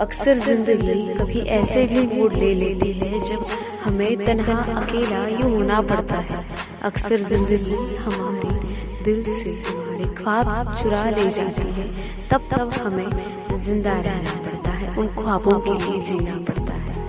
अक्सर ज़िंदगी कभी ऐसे भी मूड ले लेती है जब हमें तनहा अकेला यूँ होना पड़ता है। अक्सर ज़िंदगी हमारे दिल से हमारे ख्वाब चुरा ले जाती है। तब तब हमें ज़िंदा रहना पड़ता है। उन ख्वाबों के लिए जीना पड़ता है।